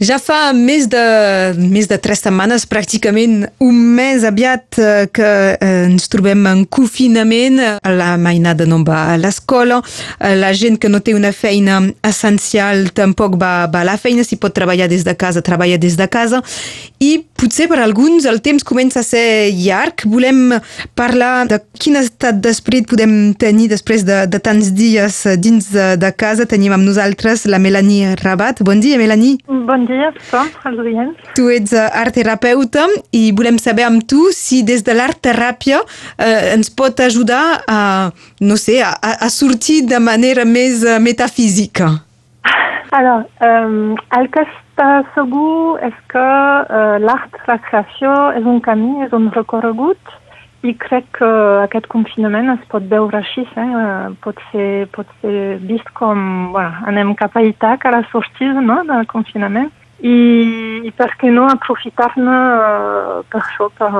Ja fa més de, més de tres setmanes, pràcticament un mes aviat eh, que eh, ens trobem en confinament, la mainada no va a l'escola, eh, la gent que no té una feina essencial tampoc va, va a la feina, si pot treballar des de casa, treballa des de casa, i potser per alguns el temps comença a ser llarg. Volem parlar de quin estat d'esperit podem tenir després de, de tants dies dins de, de casa. Tenim amb nosaltres la Melanie Rabat. Bon dia, Melanie. Bon dia a tothom, als oients. Tu ets art terapeuta i volem saber amb tu si des de l'art teràpia eh, ens pot ajudar a, no sé, a, a sortir de manera més uh, metafísica. Alors, euh, el que està segur és que uh, l'art, la creació, és un camí, és un recorregut i crec que aquest confinament es pot veure així, eh? pot, ser, pot ser vist com bueno, anem cap a Itac, a la sortida no? del confinament i, i per què no aprofitar-ne uh, per això, per,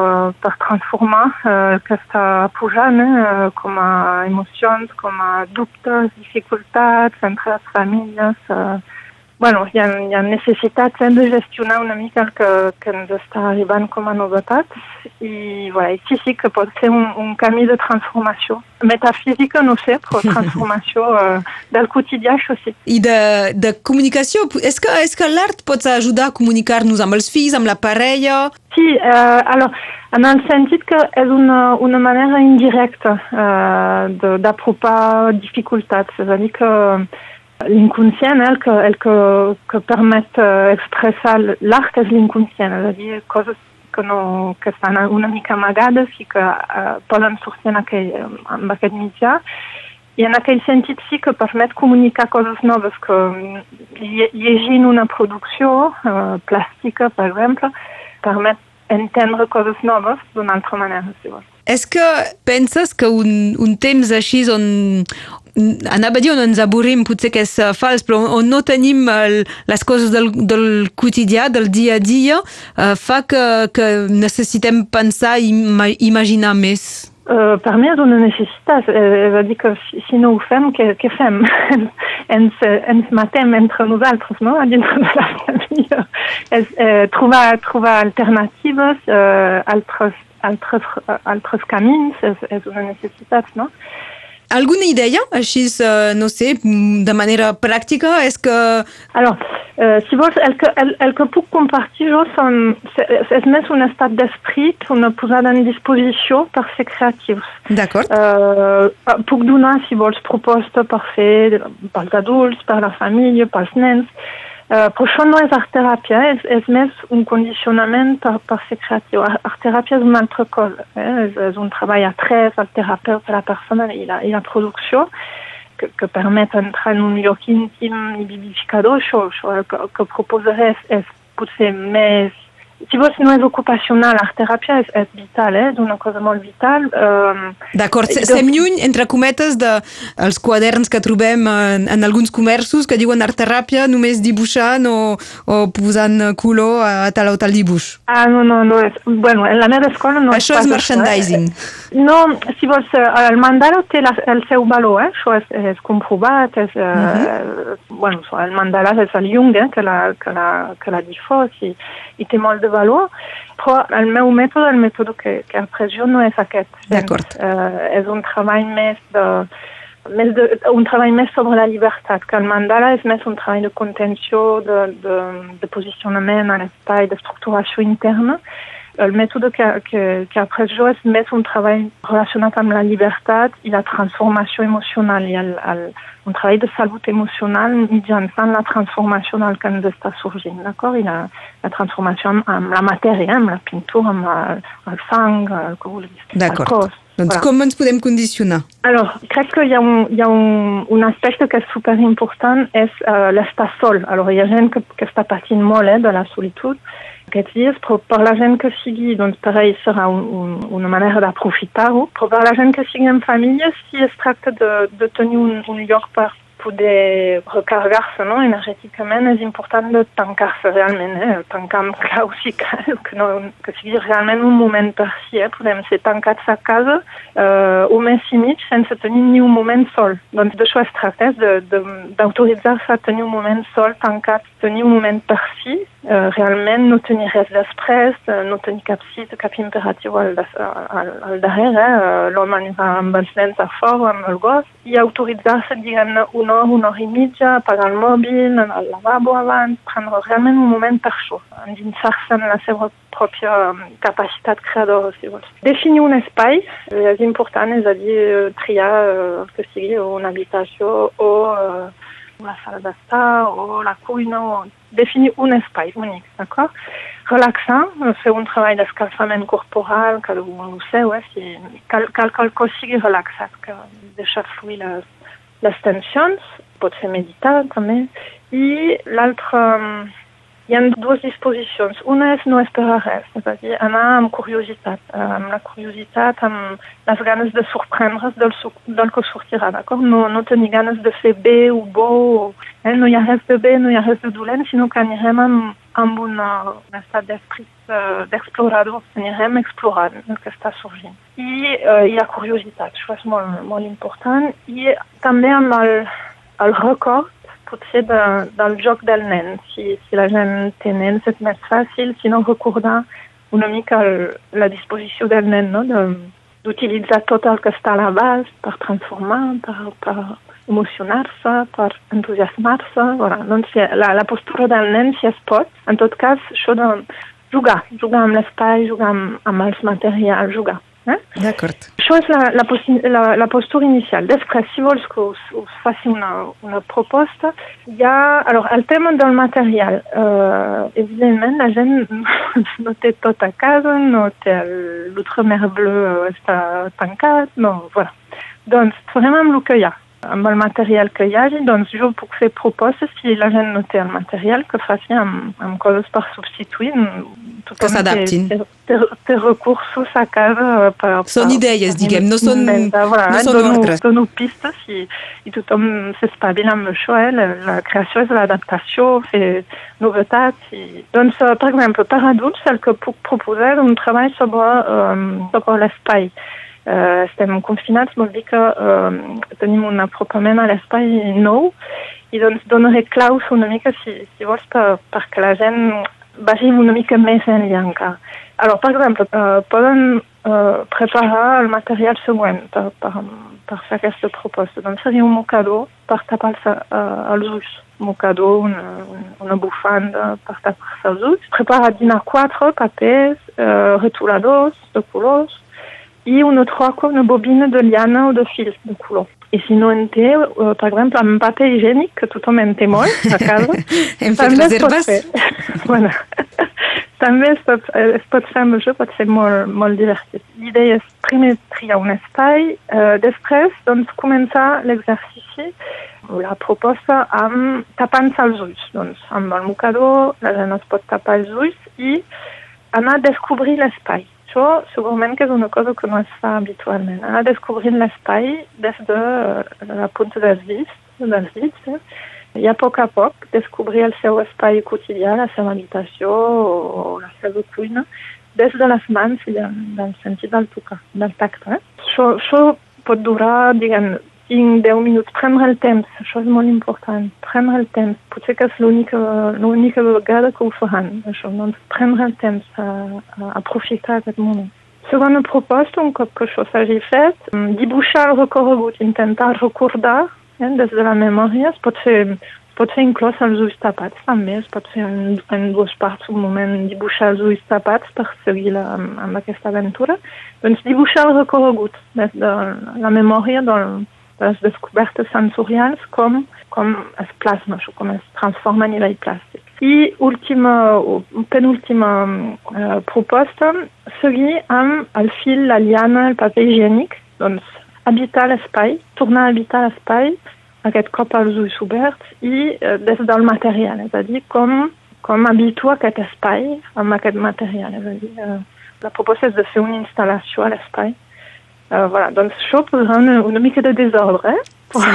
per transformar uh, aquesta pujant eh, com a emocions, com a dubtes, dificultats entre les famílies, uh, bueno, hi ha, hi ha necessitats eh, de gestionar una mica el que, que ens està arribant com a novetats i voilà, sí, sí que pot ser un, un camí de transformació. Metafísica, no sé, però transformació eh, del quotidià, això sí. I de, de comunicació, és que, és que l'art pot ajudar a comunicar-nos amb els fills, amb la parella? Sí, eh, alors, en el sentit que és una, una manera indirecta eh, d'apropar dificultats, és a dir que L'inconscient, el que, el que, que permet uh, expressar l'art és l'inconscient, és a dir, coses que, no, que estan una mica amagades i que uh, poden sortir en aquell, amb aquest mitjà. I en aquell sentit sí que permet comunicar coses noves, que llegint una producció uh, plàstica, per exemple, permet entendre coses noves d'una altra manera, si vols. És que penses que un, un temps així on, anava a dir on ens avorrim, potser que és uh, fals, però on no tenim el, les coses del, del quotidià, del dia a dia, uh, fa que, que necessitem pensar i ima imaginar més. Uh, per mi és una necessitat, eh, és a dir que si, no ho fem, què, què fem? ens, ens matem entre nosaltres, no? Dintre de la família. És, eh, trobar, trobar alternatives, eh, altres, altres, altres camins, és, és una necessitat, no? Alguna idea, així, uh, no sé, de manera pràctica? És que... Alors, uh, si vols, el que, el, el que puc compartir jo són, és més un estat d'esprit, una posada en disposició per ser creatius. D'acord. Uh, puc donar, si vols, proposta per fer pels adults, per la família, pels nens. Uh, però això no és art-teràpia, és, és més un condicionament per, per ser creatiu. Art-teràpia és una altra cosa, eh? és, és un treball a tres, el terapeut, la persona i la, i la producció, que, que permet entrar en un lloc íntim i vivificador. Això, això que, que proposaré és, és potser més si vols, no és ocupacional, teràpia és, és vital, eh? és una cosa molt vital. Um, D'acord, estem lluny, entre cometes, de els quaderns que trobem en, en alguns comerços que diuen art teràpia només dibuixant o, o posant color a tal o tal dibuix. Ah, no, no, no és... Bueno, en la meva escola no Això és, és merchandising. Això, eh? No, si vols, el mandala té la, el seu valor, eh? això és, és comprovat, és, uh -huh. eh, bueno, el mandala és el Jung eh? que l'ha que la, que la difós i, i té molt de valor, però el meu mètode, el mètode que, que après jo no és aquest. D'acord. Eh, és un treball més de, més de, un treball més sobre la llibertat, que el mandala és més un treball de contenció, de, de, de posicionament a l'espai, d'estructuració interna. El mètode que, que, que après jo és més un treball relacionat amb la llibertat i la transformació emocional i el, el, un treball de salut emocional mitjançant la transformació del que ens està sorgint, d'acord? I la, la transformació amb, amb la matèria, amb la pintura, amb el, el sang, el el cos. Voilà. com ens podem condicionar? Alors, crec que hi ha un, hi ha un, un aspecte que és superimportant, és uh, l'estar sol. Alors, hi ha gent que, que està patint molt eh, de la solitud, aquests dies, però per la gent que sigui, doncs per ell serà un, un, una manera d'aprofitar-ho, però per la gent que sigui en família, si es tracta de, de tenir un, un lloc per poder recarregar-se no? energèticament és important de tancar-se realment, eh? tancar amb clau sí que, que, no, que sigui realment un moment per si, eh? podem ser tancats a casa eh, un mes i mig sense tenir ni un moment sol. Doncs d'això es tracta, eh? d'autoritzar-se a tenir un moment sol, tancat, tenir un moment per si, realment no tenir res després, uh, no tenir cap cita, cap imperatiu al, al, al darrere, uh, l'home anirà amb els nens a fora, amb el gos, i autoritzar-se, diguem-ne, una hora, una hora i mitja, prendre realment un moment per això, endinsar-se en la seva pròpia capacitat creadora, si vols. Definir un espai és important, és a dir, triar uh, que sigui o la salle d'asta ou la cuina, on définit un espai unique, d'accord? Relaxant, c'est un travail d'escalfament corporal, que on le sait, ouais, si cal, cal, cal que sigui que deixa fluir les, les tensions, pot ser meditar també, i l'altre hi ha dues disposicions. Una és no esperar res, és a dir, anar amb curiositat, amb la curiositat, amb les ganes de sorprendre's del, del que sortirà, d'acord? No, no tenir ganes de fer bé o bo, eh? no hi ha res de bé, no hi ha res de dolent, sinó que anirem amb, amb una, un estat d'esprit uh, d'explorador, anirem explorant el que està sorgint. I uh, hi ha curiositat, això és molt, molt important, i també amb el, el record potser de, del joc del nen. Si, si la gent té nens és més fàcil, si no recordar una mica el, la disposició del nen, no? d'utilitzar tot el que està a l'abast per transformar, per, per emocionar-se, per entusiasmar-se. Voilà. Doncs la, la postura del nen, si es pot, en tot cas, això de jugar, jugar amb l'espai, jugar amb, amb els materials, jugar. Eh? D'acord. La, la, la, la postura inicial. Després, si vols que us, us faci una, una proposta, hi ha... Alors, el tema del material. Uh, evidentment, la gent no té tot a casa, no té l'outremer bleu està tancat, no, voilà. Doncs farem amb el que hi ha el material que hi hagi, doncs jo puc fer propostes si la gent no té el material que faci amb, amb coses per substituir. Que s'adaptin. Té, té, té recursos a casa per... Són per, idees, per diguem, no són, voilà, no són dono, ordres. Dono pistes i, i tothom s'espavila amb això, eh? la, la creació és l'adaptació, fer novetats. I... Doncs, per exemple, per adults, el que puc proposar és un treball sobre, um, sobre l'espai. Estem confinats, vol dir que tenim un apropament a l'espai nou i doncs donaré claus una mica, si, si perquè la més enllà encara. Alors, per exemple, uh, poden el material següent per, per, per un uh, els ulls. Un mocador, una, una bufanda per tapar-se dinar quatre papers, uh, retoladors i una troca, una bobina de llana o de fil de color. I si no en té, uh, per exemple, amb paper higiènic, que tothom en té molt a casa, bueno. també es pot, es pot fer amb pot ser molt, molt divertit. L'idea és primer triar un espai, després doncs, començar l'exercici la proposta amb tapant-se els ulls. Doncs amb el mocador la gent es pot tapar els ulls i anar a descobrir l'espai. Això segurament que és una cosa que no es fa habitualment. Anar descobrint l'espai des de la punta dels dits, dels dits eh? i a poc a poc descobrir el seu espai quotidià, la seva habitació o la seva cuina, des de les mans i del sentit del tocar, del tacte. Eh? Això, això pot durar, diguem, 5-10 minuts, prendre el temps, això és molt important, prendre el temps, potser que és l'única vegada que ho faran, això, doncs prendre el temps, a, a aprofitar aquest moment. Segona proposta, un cop que això s'hagi fet, mm, dibuixar el recorregut, intentar recordar eh, des de la memòria, es pot es pot fer inclòs els ulls tapats també, es pot fer en, en dues parts un moment dibuixar els ulls tapats per seguir la, amb, amb aquesta aventura, doncs dibuixar el recorregut des de la memòria del, les descobertes sensorials com, com es plasma, això, com es transforma a nivell plàstic. I última, penúltima uh, proposta, seguir amb el fil, la llana, el paper higiènic, doncs habitar l'espai, tornar a habitar l'espai, aquest cop als ulls oberts i uh, des del material, és a dir, com, com habituar aquest espai amb aquest material, és a dir, uh, la proposta és de fer una instal·lació a l'espai Uh, voilà, doncs això posarà una, una mica de desordre, eh? Sí.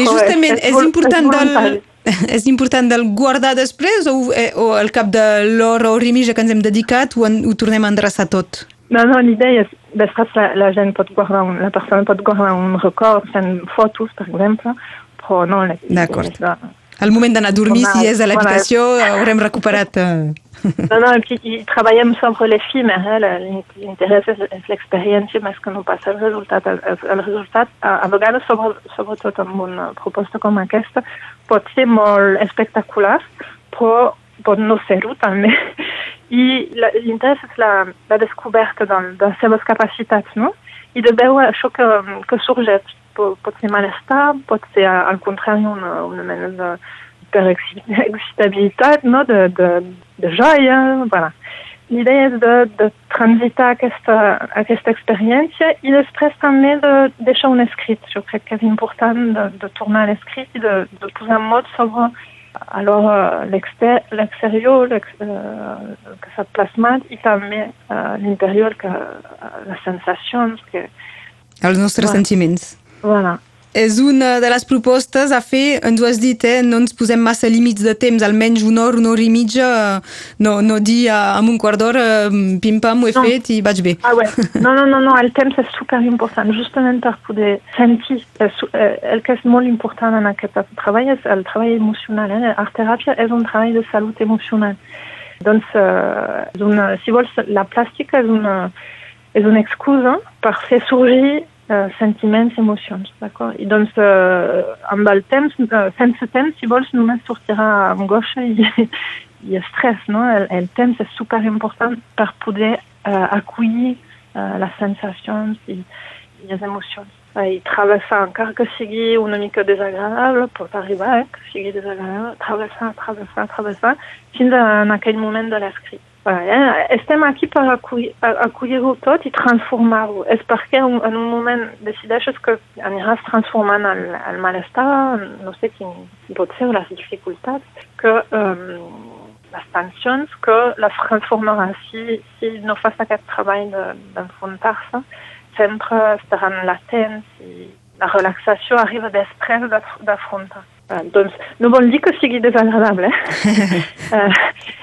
I justament és, és important del, és important del guardar després o, eh, o al cap de l'hora o rimija que ens hem dedicat ho, en, ho tornem a endreçar tot? No, no, l'idea és després la, la gent pot guardar, un, la persona pot guardar un record fent fotos, per exemple, però no, D'acord. Al moment d'anar a dormir, si és a l'habitació, haurem recuperat... Uh... Non, non. Ils travaillaient ensemble hein, les filles, mais ils intéressaient les. Mais ce que n'ont pas ce résultat, le résultat, euh, euh, à mon avis, c'est pas tout à mon comme un geste. Pour être spectaculaire, pour pour nous faire route, mais l'intérêt, intéressent la découverte dans nos capacités, et de voir ouais chose qui que surgit pour pour être instable, pour être à au contraire, on on de excitabilitat, no? de, de, de joia, voilà. L'idea és de, de transitar aquesta, aquesta experiència i després també de deixar un escrit. Jo crec que és important de, de tornar a l'escrit i de, de posar en mot sobre alors l'exterior ex, uh, que s'ha plasmat i també uh, l'interior, que uh, les sensacions que... Els nostres voilà. sentiments. Voilà és una de les propostes a fer, ens ho has dit, eh? no ens posem massa límits de temps, almenys una hora, una hora i mitja, no, no dir uh, amb un quart d'hora, pim-pam, ho he no. fet i vaig bé. Ah, ouais. No, no, no, no, el temps és superimportant, justament per poder sentir. El que és molt important en aquest treball és el treball emocional. Eh? Art teràpia és un treball de salut emocional. Doncs, uh, una, si vols, la plàstica és una, és una excusa per fer sorgir uh, sentiments, emocions, d'acord? I doncs, uh, amb el temps, uh, sense temps, si vols, només sortirà angoixa i, i estrès, no? El, el temps és super important per poder uh, acollir uh, les sensacions i, i les emocions. Uh, I travessar, encara que sigui una mica desagradable, pot arribar, eh, que sigui desagradable, travessar, travessar, travessar, fins en moment de l'escrit. Voilà. Estem aquí per acollir-ho tot i transformar-ho. És perquè en un moment decideixes que aniràs transformant el, el malestar, no sé quin pot ser les dificultats, que um, les tensions, que les transformaràs. Si, si no fas aquest treball d'enfrontar-se, de, sempre estaran latents i la relaxació arriba després d'afrontar. Doncs no vol dir que sigui desagradable, eh? uh,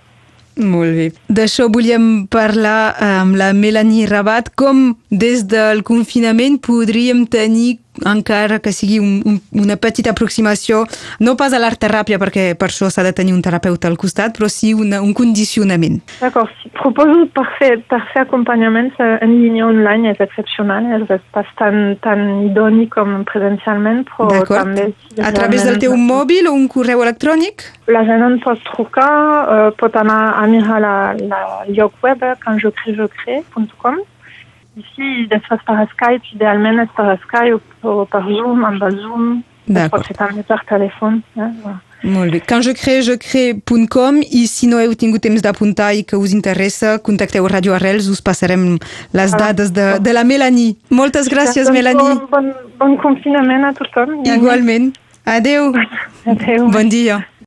Molt bé. D'això volíem parlar amb la Melanie Rabat. Com des del confinament podríem tenir encara que sigui un, un, una petita aproximació, no pas a l'art teràpia, perquè per això s'ha de tenir un terapeuta al costat, però sí una, un condicionament. D'acord. Proposo per fer, per fer acompanyaments en línia online és excepcional, és pas tan, tan idoni com presencialment, però també... Si a través del teu mòbil o un correu electrònic? La gent en pot trucar, uh, pot anar a mirar la, la lloc web, quand je crée, je crée.com Ici, després per Skype, idealment és per Skype o, per Zoom, amb el Zoom. Pot ser també per telèfon. Eh? Molt bé. Quand je crée, je crée.com i si no heu tingut temps d'apuntar i que us interessa, contacteu Radio Arrels, us passarem les dades de, de la Melanie. Moltes gràcies, doncs Melanie. Bon, bon, bon confinament a tothom. Igualment. Adeu. Adeu. Bon dia.